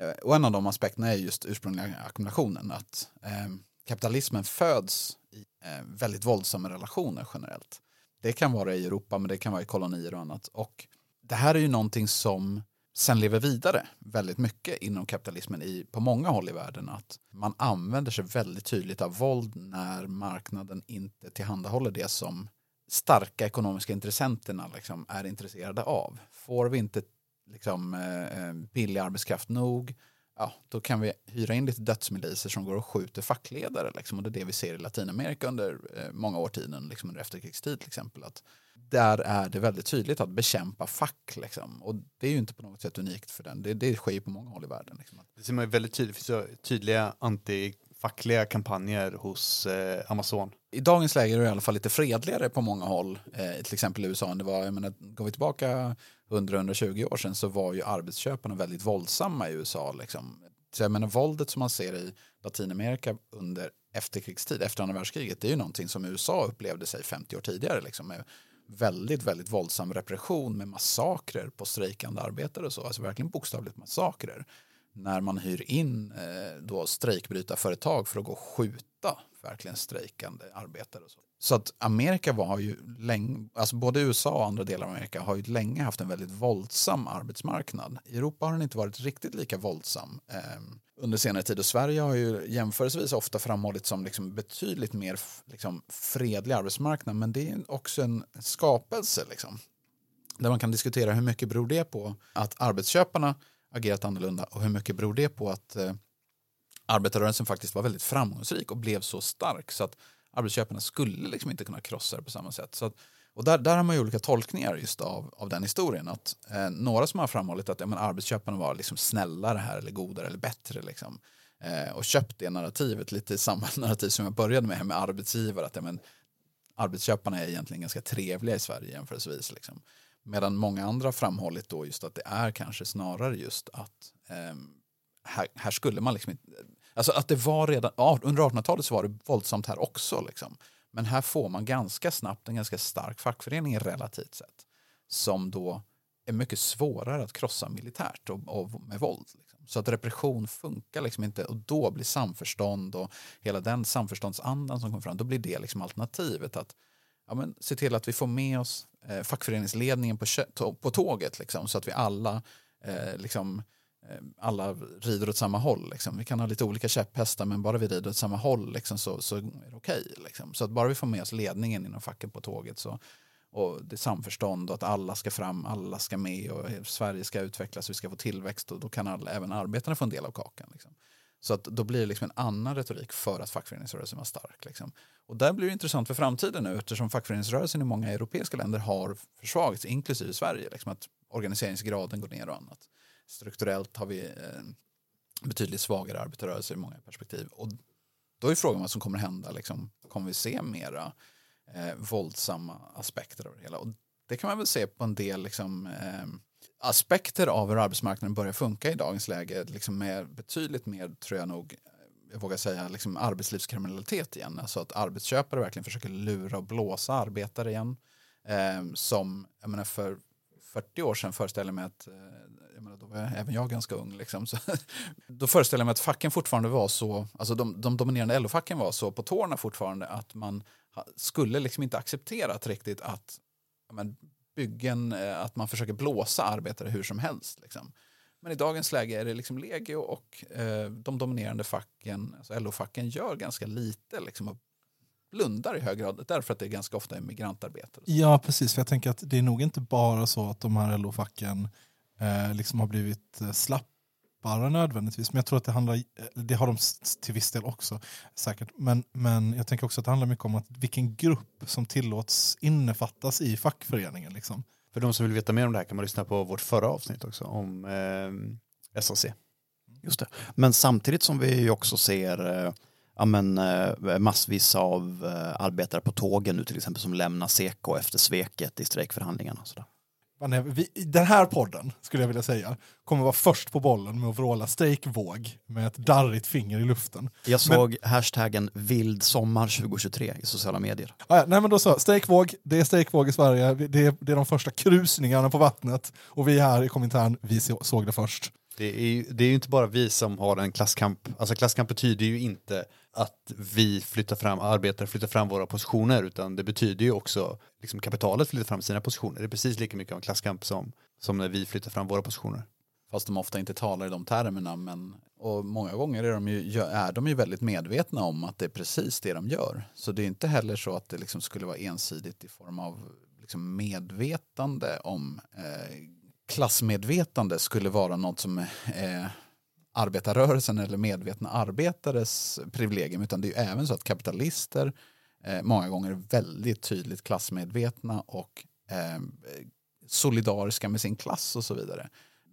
Eh, och en av de aspekterna är just ursprungliga ackumulationen. Att eh, kapitalismen föds i eh, väldigt våldsamma relationer generellt. Det kan vara i Europa men det kan vara i kolonier och annat. Och det här är ju någonting som sen lever vidare väldigt mycket inom kapitalismen i, på många håll i världen. Att man använder sig väldigt tydligt av våld när marknaden inte tillhandahåller det som starka ekonomiska intressenterna liksom är intresserade av. Får vi inte liksom, eh, eh, billig arbetskraft nog, ja, då kan vi hyra in lite dödsmiliser som går och skjuter fackledare. Liksom. Och det är det vi ser i Latinamerika under eh, många årtionden, liksom under efterkrigstid till exempel. Att där är det väldigt tydligt att bekämpa fack. Liksom. Och det är ju inte på något sätt unikt för den. Det, det sker ju på många håll i världen. Liksom. Det ser man ju väldigt tydligt, det finns tydliga anti fackliga kampanjer hos eh, Amazon. I dagens läge är det i alla fall lite fredligare på många håll, eh, till exempel i USA det var, jag menar, går vi tillbaka 100-120 år sedan så var ju arbetsköparna väldigt våldsamma i USA. Liksom. Så jag menar våldet som man ser i Latinamerika under efterkrigstid, efter andra världskriget, det är ju någonting som USA upplevde sig 50 år tidigare. Liksom, med väldigt, väldigt våldsam repression med massakrer på strejkande arbetare och så, alltså verkligen bokstavligt massakrer. När man hyr in eh, då strejkbrytarföretag för att gå och skjuta verkligen strejkande arbetare och så. Så att Amerika var ju länge, alltså både USA och andra delar av Amerika har ju länge haft en väldigt våldsam arbetsmarknad. I Europa har den inte varit riktigt lika våldsam eh, under senare tid och Sverige har ju jämförelsevis ofta framhållits som liksom betydligt mer f- liksom, fredlig arbetsmarknad men det är också en skapelse liksom. Där man kan diskutera hur mycket beror det på att arbetsköparna agerat annorlunda och hur mycket beror det på att eh, arbetarrörelsen faktiskt var väldigt framgångsrik och blev så stark så att arbetsköparna skulle liksom inte kunna krossa det på samma sätt. Så att, och där, där har man ju olika tolkningar just av, av den historien. Att, eh, några som har framhållit att ja, men arbetsköparna var liksom snällare här eller godare eller bättre. Liksom, eh, och köpt det narrativet, lite i samma narrativ som jag började med, med arbetsgivare. Att ja, men, arbetsköparna är egentligen ganska trevliga i Sverige jämförelsevis. Liksom. Medan många andra framhållit då just att det är kanske snarare just att eh, här, här skulle man liksom inte... Alltså att det var redan, under 1800-talet så var det våldsamt här också. Liksom. Men här får man ganska snabbt en ganska stark fackförening relativt sett. Som då är mycket svårare att krossa militärt och, och med våld. Liksom. Så att repression funkar liksom inte och då blir samförstånd och hela den samförståndsandan som kommer fram, då blir det liksom alternativet att ja, men, se till att vi får med oss eh, fackföreningsledningen på, på tåget liksom, så att vi alla eh, liksom, eh, alla rider åt samma håll. Liksom. Vi kan ha lite olika käpphästar men bara vi rider åt samma håll liksom, så, så är det okej. liksom. Så att bara vi får med oss ledningen inom facket på tåget så, och det är samförstånd och att alla ska fram, alla ska med och Sverige ska utvecklas, vi ska få tillväxt och då kan alla, även arbetarna få en del av kakan. Liksom. Så att då blir det liksom en annan retorik för att fackföreningsrörelsen var stark. Liksom. Och där blir det intressant för framtiden nu eftersom fackföreningsrörelsen i många europeiska länder har försvagats, inklusive Sverige. Liksom att organiseringsgraden går ner och annat. Strukturellt har vi en betydligt svagare arbetarrörelse i många perspektiv. Och då är frågan vad som kommer hända. Liksom, kommer vi se mera eh, våldsamma aspekter av det hela? Och det kan man väl se på en del liksom, eh, aspekter av hur arbetsmarknaden börjar funka i dagens läge. Liksom med betydligt mer, tror jag nog, jag vågar säga, liksom arbetslivskriminalitet igen. Alltså att arbetsköpare verkligen försöker lura och blåsa arbetare igen. Eh, som, jag menar för 40 år sedan föreställer jag mig att, eh, jag menar, då var jag, även jag ganska ung, liksom, så, då föreställer jag mig att facken fortfarande var så, alltså de, de dominerande LO-facken var så på tårna fortfarande att man skulle liksom inte accepterat riktigt att men, byggen, eh, att man försöker blåsa arbetare hur som helst. Liksom. Men i dagens läge är det liksom legio och eh, de dominerande facken, alltså LO-facken, gör ganska lite liksom, och blundar i hög grad därför att det är ganska ofta är migrantarbetare. Ja, precis. För jag tänker att det är nog inte bara så att de här LO-facken eh, liksom har blivit eh, slapp slappare nödvändigtvis. Men jag tror att det handlar, det har de till viss del också säkert. Men, men jag tänker också att det handlar mycket om att vilken grupp som tillåts innefattas i fackföreningen. Liksom. För de som vill veta mer om det här kan man lyssna på vårt förra avsnitt också om eh, SAC. Just det. Men samtidigt som vi ju också ser eh, ja, men, eh, massvis av eh, arbetare på tågen nu till exempel som lämnar Seko efter sveket i strejkförhandlingarna. Och sådär. Vi- Den här podden, skulle jag vilja säga, kommer vara först på bollen med att vråla strejkvåg med ett darrigt finger i luften. Jag såg hashtaggen vild sommar 2023 i sociala medier. Ah, ja, nej men då så, strejkvåg, det är strejkvåg i Sverige, det är, det är de första krusningarna på vattnet och vi här i Komintern, vi så- såg det först. Det är, ju, det är ju inte bara vi som har en klasskamp. Alltså klasskamp betyder ju inte att vi flyttar fram, arbetare flyttar fram våra positioner, utan det betyder ju också liksom kapitalet flyttar fram sina positioner. Det är precis lika mycket av en klasskamp som, som när vi flyttar fram våra positioner. Fast de ofta inte talar i de termerna. Men, och många gånger är de, ju, är de ju väldigt medvetna om att det är precis det de gör. Så det är inte heller så att det liksom skulle vara ensidigt i form av liksom medvetande om eh, klassmedvetande skulle vara något som eh, arbetarrörelsen eller medvetna arbetares privilegium. Utan det är ju även så att kapitalister eh, många gånger är väldigt tydligt klassmedvetna och eh, solidariska med sin klass och så vidare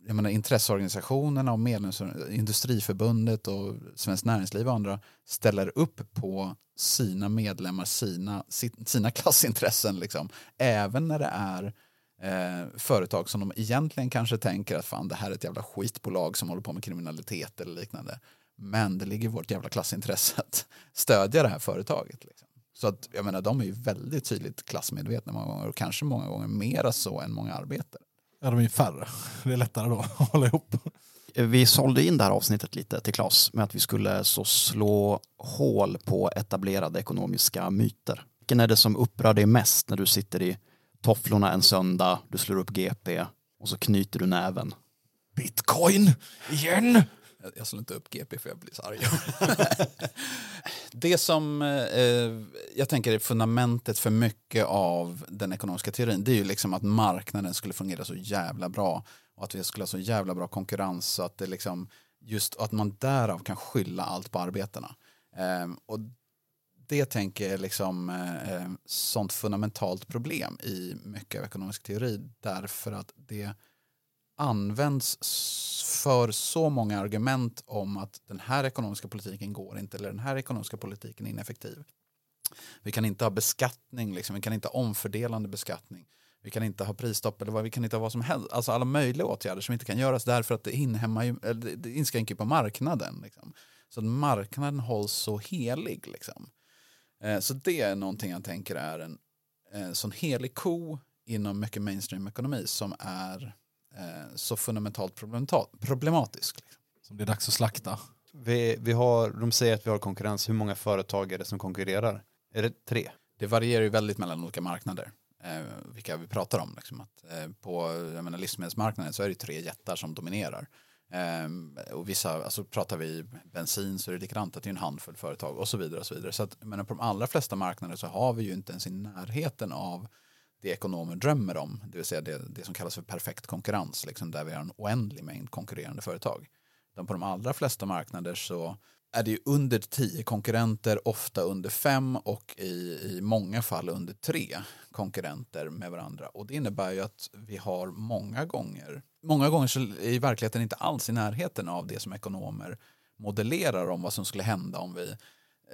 jag menar, intresseorganisationerna och medlems Industriförbundet och Svenskt Näringsliv och andra ställer upp på sina medlemmar, sina, sina klassintressen. Liksom. Även när det är eh, företag som de egentligen kanske tänker att fan det här är ett jävla skitbolag som håller på med kriminalitet eller liknande. Men det ligger i vårt jävla klassintresse att stödja det här företaget. Liksom. Så att, jag menar, de är ju väldigt tydligt klassmedvetna många gånger och kanske många gånger mera så än många arbetare. Ja, de är ju färre. Det är lättare då att hålla ihop. Vi sålde in det här avsnittet lite till Claes med att vi skulle så slå hål på etablerade ekonomiska myter. Vilken är det som upprör dig mest när du sitter i tofflorna en söndag, du slår upp GP och så knyter du näven? Bitcoin, igen! Jag, jag slår inte upp GP för jag blir så arg. det som eh, jag tänker är fundamentet för mycket av den ekonomiska teorin det är ju liksom att marknaden skulle fungera så jävla bra och att vi skulle ha så jävla bra konkurrens så att det liksom just att man därav kan skylla allt på arbetarna. Eh, och det tänker jag är liksom eh, eh, sånt fundamentalt problem i mycket av ekonomisk teori därför att det används för så många argument om att den här ekonomiska politiken går inte eller den här ekonomiska politiken är ineffektiv. Vi kan inte ha beskattning, liksom. vi kan inte ha omfördelande beskattning. Vi kan inte ha prisstopp eller vad, vi kan inte ha vad som helst. Alltså alla möjliga åtgärder som inte kan göras därför att det, inhämmar ju, eller det- det inskränker på marknaden. Liksom. Så att marknaden hålls så helig. Liksom. Eh, Så det är någonting jag tänker är en eh, sån helig ko inom mycket mainstream-ekonomi som är eh, så fundamentalt problematisk. Liksom. Som det är dags att slakta. Vi, vi har, de säger att vi har konkurrens. Hur många företag är det som konkurrerar? Är det tre? det varierar ju väldigt mellan olika marknader. Eh, vilka vi pratar om. Liksom. Att, eh, på jag menar, livsmedelsmarknaden så är det tre jättar som dominerar. Eh, och vissa, alltså pratar vi bensin så är det likadant att det är en handfull företag och så vidare. Och så vidare. Så att, men på de allra flesta marknader så har vi ju inte ens i närheten av det ekonomer drömmer om, det vill säga det, det som kallas för perfekt konkurrens, liksom där vi har en oändlig mängd konkurrerande företag. Utan på de allra flesta marknader så är det ju under tio konkurrenter, ofta under fem och i, i många fall under tre konkurrenter med varandra. Och det innebär ju att vi har många gånger, många gånger så är i verkligheten inte alls i närheten av det som ekonomer modellerar om vad som skulle hända om vi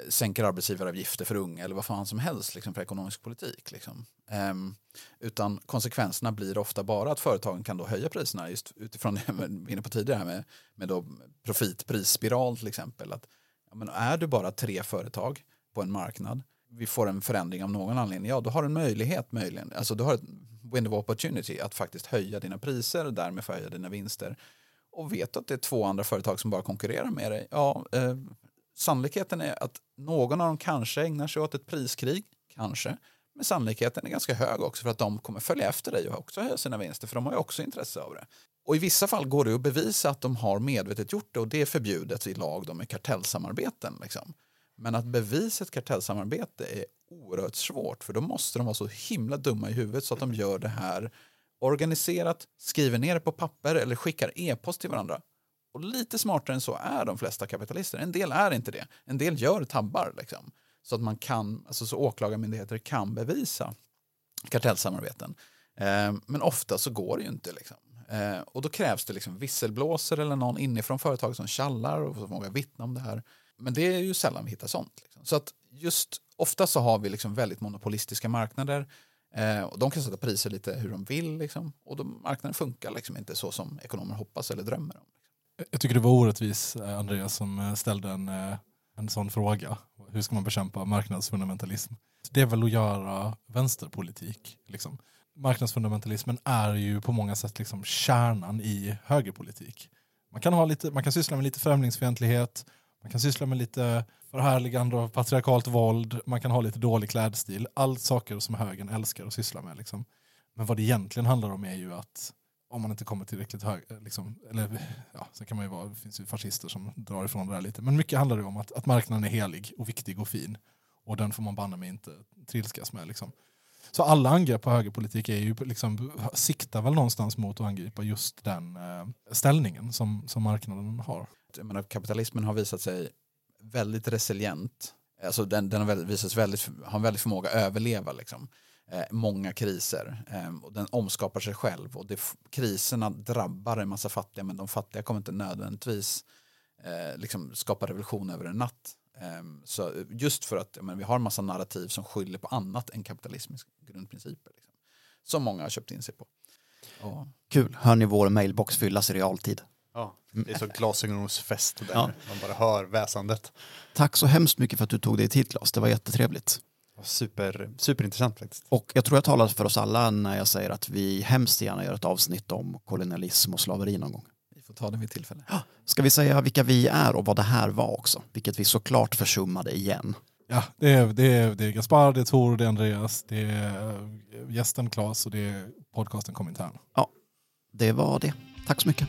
sänker arbetsgivaravgifter för unga eller vad fan som helst liksom, för ekonomisk politik. Liksom. Ehm, utan konsekvenserna blir ofta bara att företagen kan då höja priserna just utifrån det vi var inne på tidigare med, med då profitprisspiral till exempel. Att, ja, men är du bara tre företag på en marknad, vi får en förändring av någon anledning, ja då har du en möjlighet möjligen, alltså du har ett window of opportunity att faktiskt höja dina priser och därmed höja dina vinster. Och vet att det är två andra företag som bara konkurrerar med dig, ja eh, sannolikheten är att någon av dem kanske ägnar sig åt ett priskrig, kanske. Men sannolikheten är ganska hög också för att de kommer följa efter dig och också höja sina vinster för de har ju också intresse av det. Och i vissa fall går det att bevisa att de har medvetet gjort det och det är förbjudet i lag då med kartellsamarbeten. Liksom. Men att bevisa ett kartellsamarbete är oerhört svårt för då måste de vara så himla dumma i huvudet så att de gör det här organiserat, skriver ner det på papper eller skickar e-post till varandra. Och lite smartare än så är de flesta kapitalister. En del är inte det. En del gör tabbar. Liksom. Så att man kan, alltså så åklagarmyndigheter kan bevisa kartellsamarbeten. Eh, men ofta så går det ju inte. Liksom. Eh, och då krävs det liksom visselblåsare eller någon inifrån företaget som kallar och som vågar vittna om det här. Men det är ju sällan vi hittar sånt. Liksom. Så att just ofta så har vi liksom väldigt monopolistiska marknader. Eh, och de kan sätta priser lite hur de vill. Liksom. Och de, marknaden funkar liksom inte så som ekonomer hoppas eller drömmer om. Jag tycker det var orättvis, eh, Andreas, som eh, ställde en, eh, en sån fråga. Hur ska man bekämpa marknadsfundamentalism? Det är väl att göra vänsterpolitik. Liksom. Marknadsfundamentalismen är ju på många sätt liksom kärnan i högerpolitik. Man kan, ha lite, man kan syssla med lite främlingsfientlighet, man kan syssla med lite förhärligande av patriarkalt våld, man kan ha lite dålig klädstil. Allt saker som högern älskar att syssla med. Liksom. Men vad det egentligen handlar om är ju att om man inte kommer tillräckligt hög, eh, liksom, eller ja, sen kan man ju vara, det finns ju fascister som drar ifrån det där lite. Men mycket handlar det om att, att marknaden är helig och viktig och fin. Och den får man banne mig inte trilskas med. Liksom. Så alla angrepp på högerpolitik är ju, liksom, siktar väl någonstans mot att angripa just den eh, ställningen som, som marknaden har. Jag menar, kapitalismen har visat sig väldigt resilient. Alltså den, den har väldigt, visat sig väldigt, har en väldig förmåga att överleva. Liksom. Eh, många kriser. Eh, och den omskapar sig själv. Och det, kriserna drabbar en massa fattiga men de fattiga kommer inte nödvändigtvis eh, liksom skapa revolution över en natt. Eh, så just för att men, vi har en massa narrativ som skyller på annat än kapitalismens grundprinciper. Liksom, som många har köpt in sig på. Och, Kul, hör ni vår mailbox fyllas i realtid. Ja, det är så glasögonosfest där. Ja. Man bara hör väsandet. Tack så hemskt mycket för att du tog dig tid Claes, det var jättetrevligt. Super, superintressant faktiskt. Och jag tror jag talar för oss alla när jag säger att vi hemskt gärna gör ett avsnitt om kolonialism och slaveri någon gång. vi får ta det vid tillfälle. Ska vi säga vilka vi är och vad det här var också? Vilket vi såklart försummade igen. Ja, det är, det är, det är Gaspar, det är Tor, det är Andreas, det är eh, gästen Claes och det är podcasten Komintern. Det var det. Tack så mycket.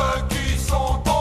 ceux qui sont en